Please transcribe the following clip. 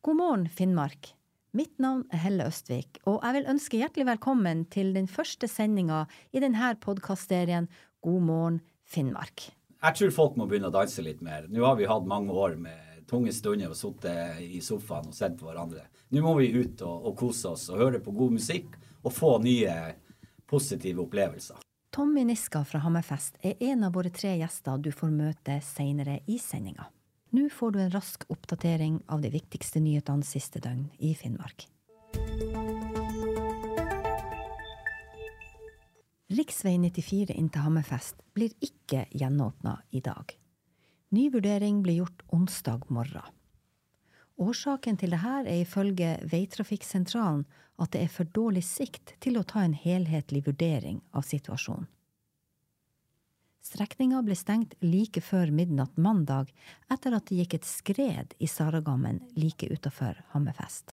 God morgen, Finnmark. Mitt navn er Helle Østvik, og jeg vil ønske hjertelig velkommen til den første sendinga i denne podkastserien God morgen, Finnmark. Jeg tror folk må begynne å danse litt mer. Nå har vi hatt mange år med tunge stunder og sittet i sofaen og sett på hverandre. Nå må vi ut og, og kose oss og høre på god musikk og få nye positive opplevelser. Tommy Niska fra Hammerfest er en av våre tre gjester du får møte senere i sendinga. Nå får du en rask oppdatering av de viktigste nyhetene siste døgn i Finnmark. Riksvei 94 inn til Hammerfest blir ikke gjenåpna i dag. Ny vurdering blir gjort onsdag morgen. Årsaken til dette er ifølge Veitrafikksentralen at det er for dårlig sikt til å ta en helhetlig vurdering av situasjonen. Strekninga ble stengt like før midnatt mandag etter at det gikk et skred i Saragammen like utafor Hammerfest.